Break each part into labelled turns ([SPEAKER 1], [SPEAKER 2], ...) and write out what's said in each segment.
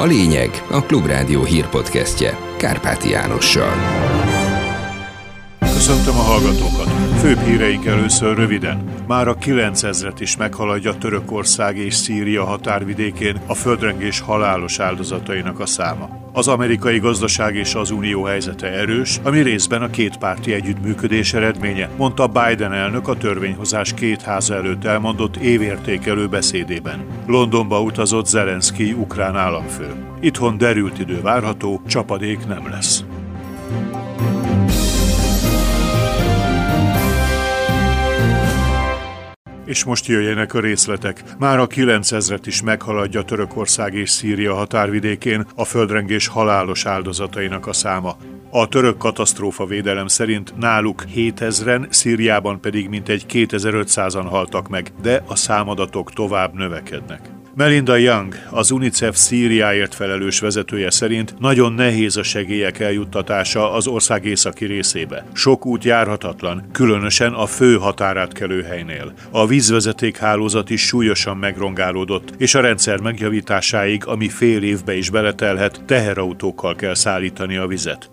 [SPEAKER 1] A lényeg a Klubrádió hírpodcastje Kárpáti Jánossal.
[SPEAKER 2] Köszöntöm a hallgatókat! Főbb híreink először röviden. Már a 9000-et is meghaladja Törökország és Szíria határvidékén a földrengés halálos áldozatainak a száma. Az amerikai gazdaság és az unió helyzete erős, ami részben a két párti együttműködés eredménye, mondta Biden elnök a törvényhozás két háza előtt elmondott évértékelő beszédében. Londonba utazott Zelenszky ukrán államfő. Itthon derült idő várható, csapadék nem lesz. És most jöjjenek a részletek. Már a 9000-et is meghaladja Törökország és Szíria határvidékén a földrengés halálos áldozatainak a száma. A török katasztrófa védelem szerint náluk 7000-en, Szíriában pedig mintegy 2500-an haltak meg, de a számadatok tovább növekednek. Melinda Young, az UNICEF Szíriáért felelős vezetője szerint nagyon nehéz a segélyek eljuttatása az ország északi részébe. Sok út járhatatlan, különösen a fő határátkelő helynél. A vízvezeték hálózat is súlyosan megrongálódott, és a rendszer megjavításáig, ami fél évbe is beletelhet, teherautókkal kell szállítani a vizet.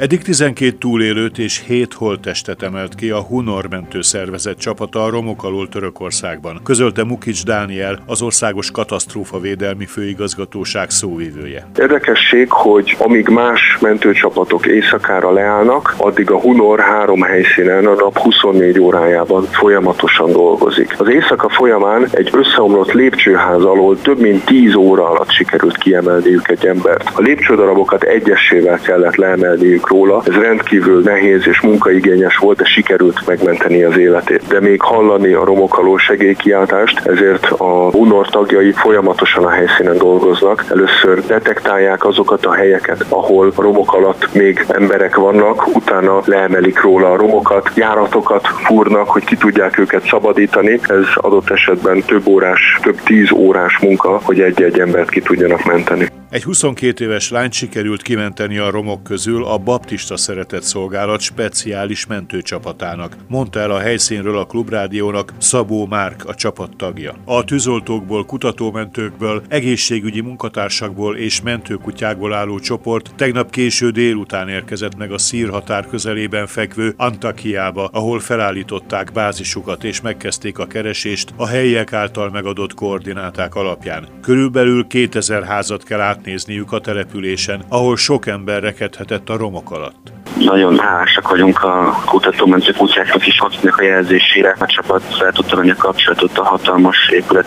[SPEAKER 2] Eddig 12 túlélőt és 7 holttestet emelt ki a Hunor mentő szervezet csapata a romok alól Törökországban, közölte Mukics Dániel, az Országos Katasztrófa Védelmi Főigazgatóság szóvivője.
[SPEAKER 3] Érdekesség, hogy amíg más mentőcsapatok éjszakára leállnak, addig a Hunor három helyszínen a nap 24 órájában folyamatosan dolgozik. Az éjszaka folyamán egy összeomlott lépcsőház alól több mint 10 óra alatt sikerült kiemelniük egy embert. A lépcsődarabokat egyesével kellett leemelniük róla. Ez rendkívül nehéz és munkaigényes volt, de sikerült megmenteni az életét. De még hallani a romok alól segélykiáltást, ezért a UNOR tagjai folyamatosan a helyszínen dolgoznak. Először detektálják azokat a helyeket, ahol a romok alatt még emberek vannak, utána leemelik róla a romokat, járatokat fúrnak, hogy ki tudják őket szabadítani. Ez adott esetben több órás, több tíz órás munka, hogy egy-egy embert ki tudjanak menteni.
[SPEAKER 2] Egy 22 éves lányt sikerült kimenteni a romok közül a Baptista Szeretett Szolgálat speciális mentőcsapatának, mondta el a helyszínről a Klubrádiónak Szabó Márk, a csapat tagja. A tűzoltókból, kutatómentőkből, egészségügyi munkatársakból és mentőkutyákból álló csoport tegnap késő délután érkezett meg a szír határ közelében fekvő Antakiába, ahol felállították bázisukat és megkezdték a keresést a helyiek által megadott koordináták alapján. Körülbelül 2000 házat kell átnézniük a településen, ahol sok ember rekedhetett a romok alatt.
[SPEAKER 4] Nagyon hálásak vagyunk a kutatómentő kutyáknak is, akinek a jelzésére a csapat fel tudta venni a kapcsolatot a hatalmas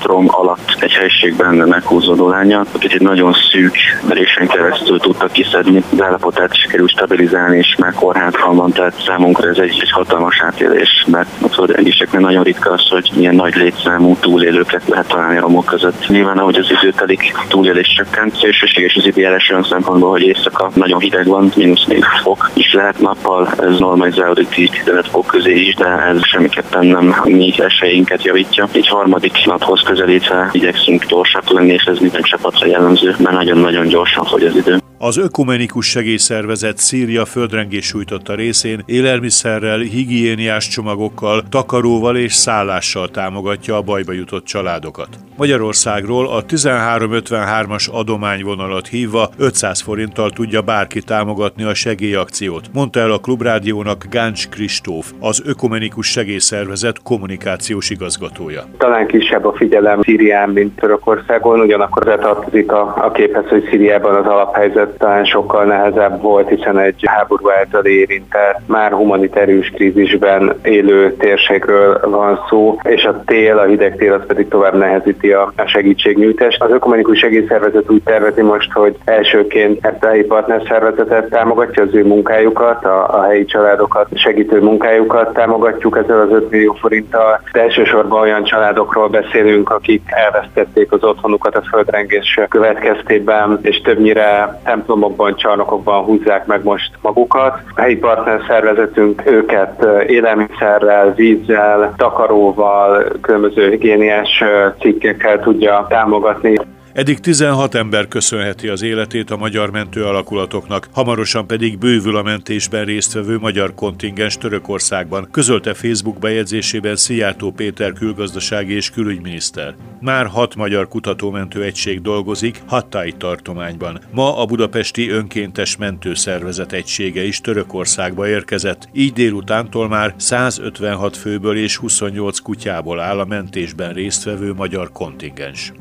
[SPEAKER 4] rom alatt egy helységben meghúzódó lánya, akit egy nagyon szűk verésen keresztül tudtak kiszedni, de állapotát sikerült stabilizálni, és már kórházban van, tehát számunkra ez egy, egy hatalmas átélés, mert a földrengéseknél nagyon ritka az, hogy ilyen nagy létszámú túlélőket lehet találni a romok között. Nyilván, ahogy az idő telik, túlélés csökkent, szélsőséges az időjárás olyan szempontból, hogy éjszaka nagyon hideg van, mínusz 4 fok is lehet nappal, ez normalizálódik 10-15 fok közé is, de ez semmiképpen nem mi esélyinket javítja. Egy harmadik naphoz közelítve igyekszünk gyorsak lenni, és ez minden csapatra jellemző, mert nagyon-nagyon gyorsan fogy az idő.
[SPEAKER 2] Az ökumenikus segélyszervezet Szíria földrengés sújtotta részén élelmiszerrel, higiéniás csomagokkal, takaróval és szállással támogatja a bajba jutott családokat. Magyarországról a 1353-as adományvonalat hívva 500 forinttal tudja bárki támogatni a segélyakciót, mondta el a Klubrádiónak Gáncs Kristóf, az ökumenikus segélyszervezet kommunikációs igazgatója.
[SPEAKER 5] Talán kisebb a figyelem Szírián, mint Törökországon, ugyanakkor tartozik a, a képhez, hogy Szíriában az alaphelyzet talán sokkal nehezebb volt, hiszen egy háború által érintett, már humanitárius krízisben élő térségről van szó, és a tél, a hideg tél az pedig tovább nehezíti a segítségnyújtást. Az ökumenikus segélyszervezet úgy tervezi most, hogy elsőként ezt a helyi partnerszervezetet támogatja az ő munkájukat, a, a helyi családokat, segítő munkájukat támogatjuk ezzel az 5 millió forinttal. De elsősorban olyan családokról beszélünk, akik elvesztették az otthonukat a földrengés következtében, és többnyire templomokban, csarnokokban húzzák meg most magukat. A helyi partner szervezetünk őket élelmiszerrel, vízzel, takaróval, különböző higiéniás cikkekkel tudja támogatni.
[SPEAKER 2] Eddig 16 ember köszönheti az életét a magyar mentő alakulatoknak, hamarosan pedig bővül a mentésben résztvevő magyar kontingens Törökországban, közölte Facebook bejegyzésében Szijjártó Péter külgazdasági és külügyminiszter. Már hat magyar kutatómentő egység dolgozik Hattai tartományban. Ma a budapesti önkéntes mentőszervezet egysége is Törökországba érkezett, így délutántól már 156 főből és 28 kutyából áll a mentésben résztvevő magyar kontingens.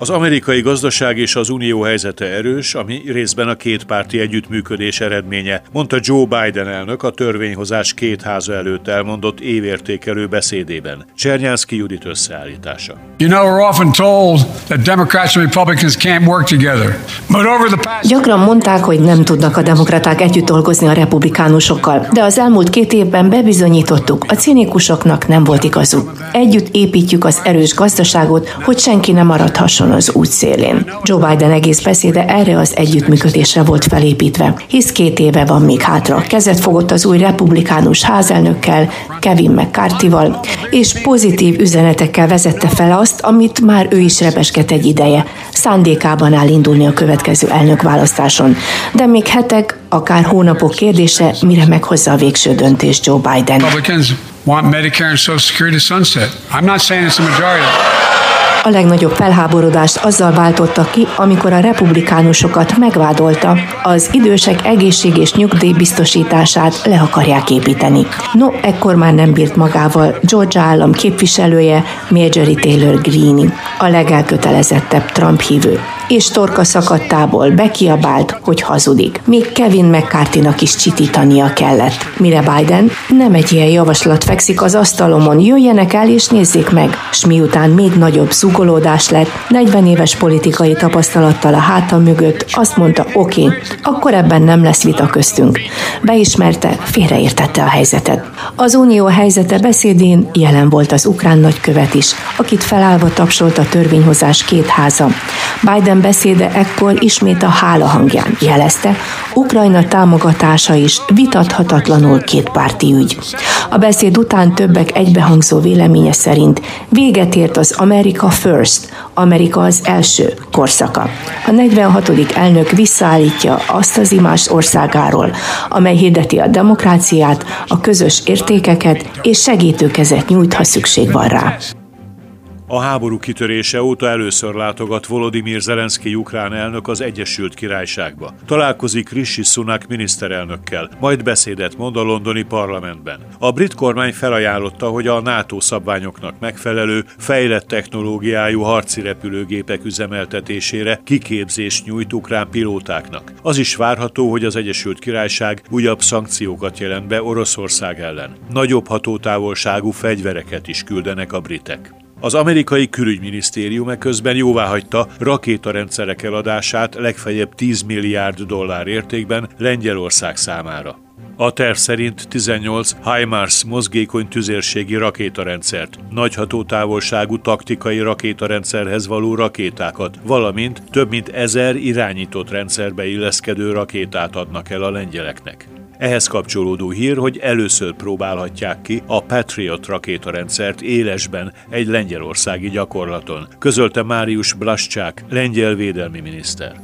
[SPEAKER 2] Az amerikai gazdaság és az unió helyzete erős, ami részben a kétpárti együttműködés eredménye, mondta Joe Biden elnök a törvényhozás két háza előtt elmondott évértékelő beszédében. Csernyánszki Judit összeállítása. You know, we're often told that Democrats and Republicans
[SPEAKER 6] can't work together. But over the past... Gyakran mondták, hogy nem tudnak a demokraták együtt dolgozni a republikánusokkal, de az elmúlt két évben bebizonyítottuk, a cinikusoknak nem volt igazuk. Együtt építjük az erős gazdaságot, hogy senki nem maradhasson álljon az út szélén. Joe Biden egész beszéde erre az együttműködésre volt felépítve, hisz két éve van még hátra. Kezet fogott az új republikánus házelnökkel, Kevin McCarthy-val, és pozitív üzenetekkel vezette fel azt, amit már ő is rebesket egy ideje. Szándékában áll indulni a következő elnökválasztáson. De még hetek, akár hónapok kérdése, mire meghozza a végső döntést Joe Biden. Want Medicare and Social Security sunset. I'm not saying it's a majority. A legnagyobb felháborodást azzal váltotta ki, amikor a republikánusokat megvádolta, az idősek egészség és nyugdíj biztosítását le akarják építeni. No, ekkor már nem bírt magával Georgia állam képviselője Marjorie Taylor Greene, a legelkötelezettebb Trump hívő és torka szakadtából bekiabált, hogy hazudik. Még Kevin mccarthy is csitítania kellett. Mire Biden nem egy ilyen javaslat fekszik az asztalomon, jöjjenek el és nézzék meg. S miután még nagyobb zugolódás lett, 40 éves politikai tapasztalattal a háta mögött, azt mondta, oké, okay, akkor ebben nem lesz vita köztünk. Beismerte, félreértette a helyzetet. Az unió helyzete beszédén jelen volt az ukrán nagykövet is, akit felállva tapsolt a törvényhozás két háza. Biden Biden beszéde ekkor ismét a hála hangján jelezte, Ukrajna támogatása is vitathatatlanul kétpárti ügy. A beszéd után többek egybehangzó véleménye szerint véget ért az America First, Amerika az első korszaka. A 46. elnök visszaállítja azt az imás országáról, amely hirdeti a demokráciát, a közös értékeket és segítőkezet nyújt, ha szükség van rá.
[SPEAKER 2] A háború kitörése óta először látogat Volodymyr Zelenszky ukrán elnök az Egyesült Királyságba. Találkozik Rishi Sunak miniszterelnökkel, majd beszédet mond a londoni parlamentben. A brit kormány felajánlotta, hogy a NATO szabványoknak megfelelő, fejlett technológiájú harci repülőgépek üzemeltetésére kiképzést nyújt ukrán pilótáknak. Az is várható, hogy az Egyesült Királyság újabb szankciókat jelent be Oroszország ellen. Nagyobb hatótávolságú fegyvereket is küldenek a britek. Az amerikai külügyminisztérium közben jóváhagyta rakétarendszerek eladását legfeljebb 10 milliárd dollár értékben Lengyelország számára. A terv szerint 18 HIMARS mozgékony tüzérségi rakétarendszert, nagy hatótávolságú taktikai rakétarendszerhez való rakétákat, valamint több mint ezer irányított rendszerbe illeszkedő rakétát adnak el a lengyeleknek. Ehhez kapcsolódó hír, hogy először próbálhatják ki a Patriot rakétarendszert élesben egy lengyelországi gyakorlaton, közölte Máriusz Blascsák, lengyel védelmi miniszter.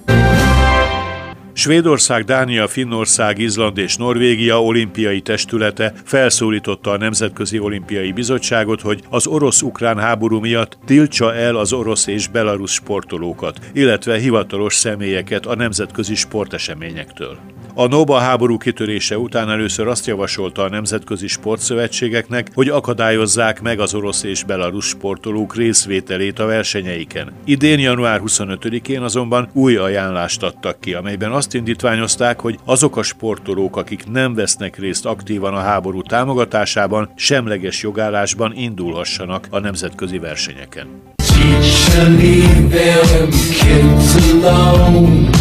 [SPEAKER 2] Svédország, Dánia, Finnország, Izland és Norvégia olimpiai testülete felszólította a Nemzetközi Olimpiai Bizottságot, hogy az orosz-ukrán háború miatt tiltsa el az orosz és belarusz sportolókat, illetve hivatalos személyeket a nemzetközi sporteseményektől. A Noba háború kitörése után először azt javasolta a nemzetközi sportszövetségeknek, hogy akadályozzák meg az orosz és belarus sportolók részvételét a versenyeiken. Idén január 25-én azonban új ajánlást adtak ki, amelyben azt indítványozták, hogy azok a sportolók, akik nem vesznek részt aktívan a háború támogatásában, semleges jogállásban indulhassanak a nemzetközi versenyeken. Teach them kids alone.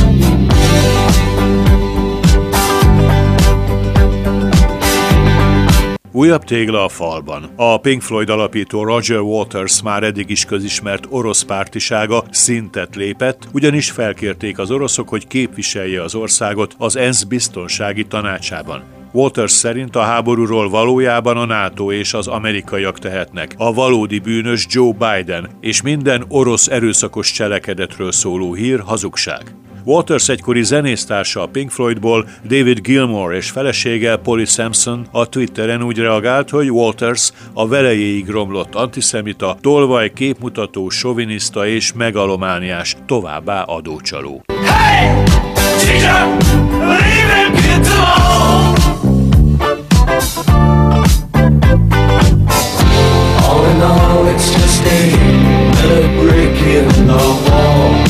[SPEAKER 2] Újabb tégla a falban. A Pink Floyd alapító Roger Waters már eddig is közismert orosz pártisága szintet lépett, ugyanis felkérték az oroszok, hogy képviselje az országot az ENSZ biztonsági tanácsában. Walters szerint a háborúról valójában a NATO és az amerikaiak tehetnek. A valódi bűnös Joe Biden, és minden orosz erőszakos cselekedetről szóló hír hazugság. Waters egykori zenésztársa a Pink Floydból, David Gilmore és felesége Polly Sampson a Twitteren úgy reagált, hogy Walters a velejéig romlott antiszemita, tolvaj képmutató, soviniszta és megalomániás, továbbá adócsaló. Hey! It's just a brick in the wall.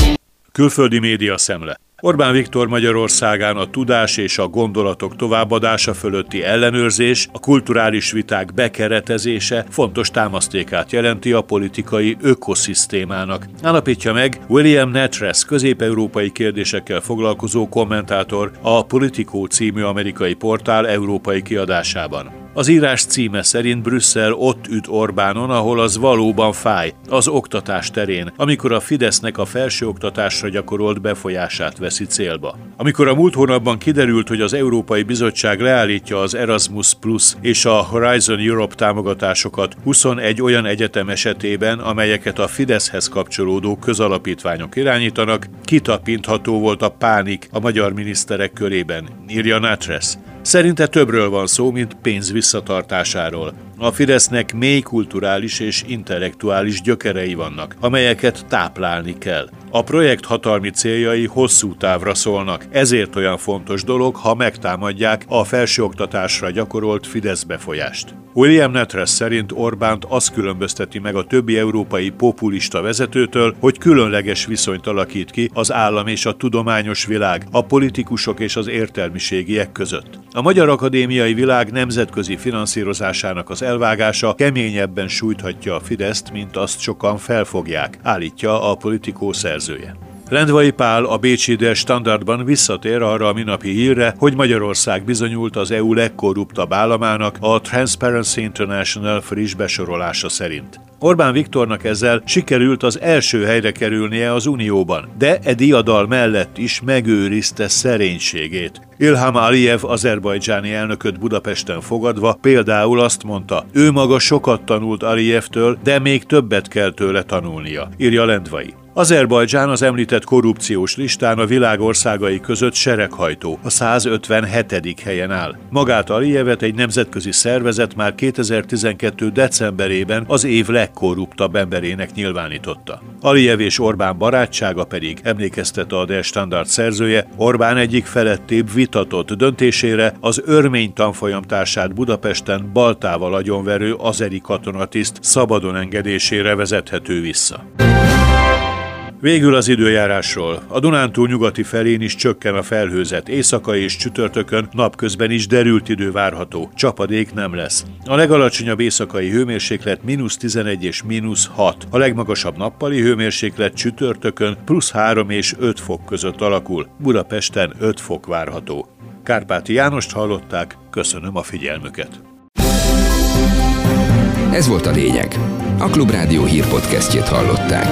[SPEAKER 2] Külföldi média szemle. Orbán Viktor Magyarországán a tudás és a gondolatok továbbadása fölötti ellenőrzés, a kulturális viták bekeretezése fontos támasztékát jelenti a politikai ökoszisztémának. Állapítja meg William Netres, közép-európai kérdésekkel foglalkozó kommentátor a Politico című amerikai portál európai kiadásában. Az írás címe szerint Brüsszel ott üt Orbánon, ahol az valóban fáj, az oktatás terén, amikor a Fidesznek a felsőoktatásra gyakorolt befolyását veszi célba. Amikor a múlt hónapban kiderült, hogy az Európai Bizottság leállítja az Erasmus Plus és a Horizon Europe támogatásokat 21 olyan egyetem esetében, amelyeket a Fideszhez kapcsolódó közalapítványok irányítanak, kitapintható volt a pánik a magyar miniszterek körében, írja Natres. Szerinte többről van szó, mint pénz visszatartásáról. A Fidesznek mély kulturális és intellektuális gyökerei vannak, amelyeket táplálni kell. A projekt hatalmi céljai hosszú távra szólnak, ezért olyan fontos dolog, ha megtámadják a felsőoktatásra gyakorolt Fidesz befolyást. William Netres szerint Orbánt az különbözteti meg a többi európai populista vezetőtől, hogy különleges viszonyt alakít ki az állam és a tudományos világ, a politikusok és az értelmiségiek között. A Magyar Akadémiai Világ nemzetközi finanszírozásának az elvágása keményebben sújthatja a Fideszt, mint azt sokan felfogják, állítja a politikó szerzője. Lendvai Pál a Bécsi Der Standardban visszatér arra a minapi hírre, hogy Magyarország bizonyult az EU legkorruptabb államának a Transparency International friss besorolása szerint. Orbán Viktornak ezzel sikerült az első helyre kerülnie az Unióban, de e diadal mellett is megőrizte szerénységét. Ilham Aliyev azerbajdzsáni elnököt Budapesten fogadva például azt mondta, ő maga sokat tanult Aliyevtől, de még többet kell tőle tanulnia, írja Lendvai. Azerbajdzsán az említett korrupciós listán a világ országai között sereghajtó, a 157. helyen áll. Magát Aliyevet egy nemzetközi szervezet már 2012. decemberében az év legkorruptabb emberének nyilvánította. Aliyev és Orbán barátsága pedig, emlékeztet a Der Standard szerzője, Orbán egyik felettébb vitatott döntésére az örmény tanfolyamtársát Budapesten baltával agyonverő azeri katonatiszt szabadon engedésére vezethető vissza. Végül az időjárásról. A Dunántúl nyugati felén is csökken a felhőzet. Éjszaka és csütörtökön napközben is derült idő várható. Csapadék nem lesz. A legalacsonyabb éjszakai hőmérséklet mínusz 11 és mínusz 6. A legmagasabb nappali hőmérséklet csütörtökön plusz 3 és 5 fok között alakul. Budapesten 5 fok várható. Kárpáti Jánost hallották, köszönöm a figyelmüket.
[SPEAKER 1] Ez volt a lényeg. A Klubrádió hírpodcastjét hallották.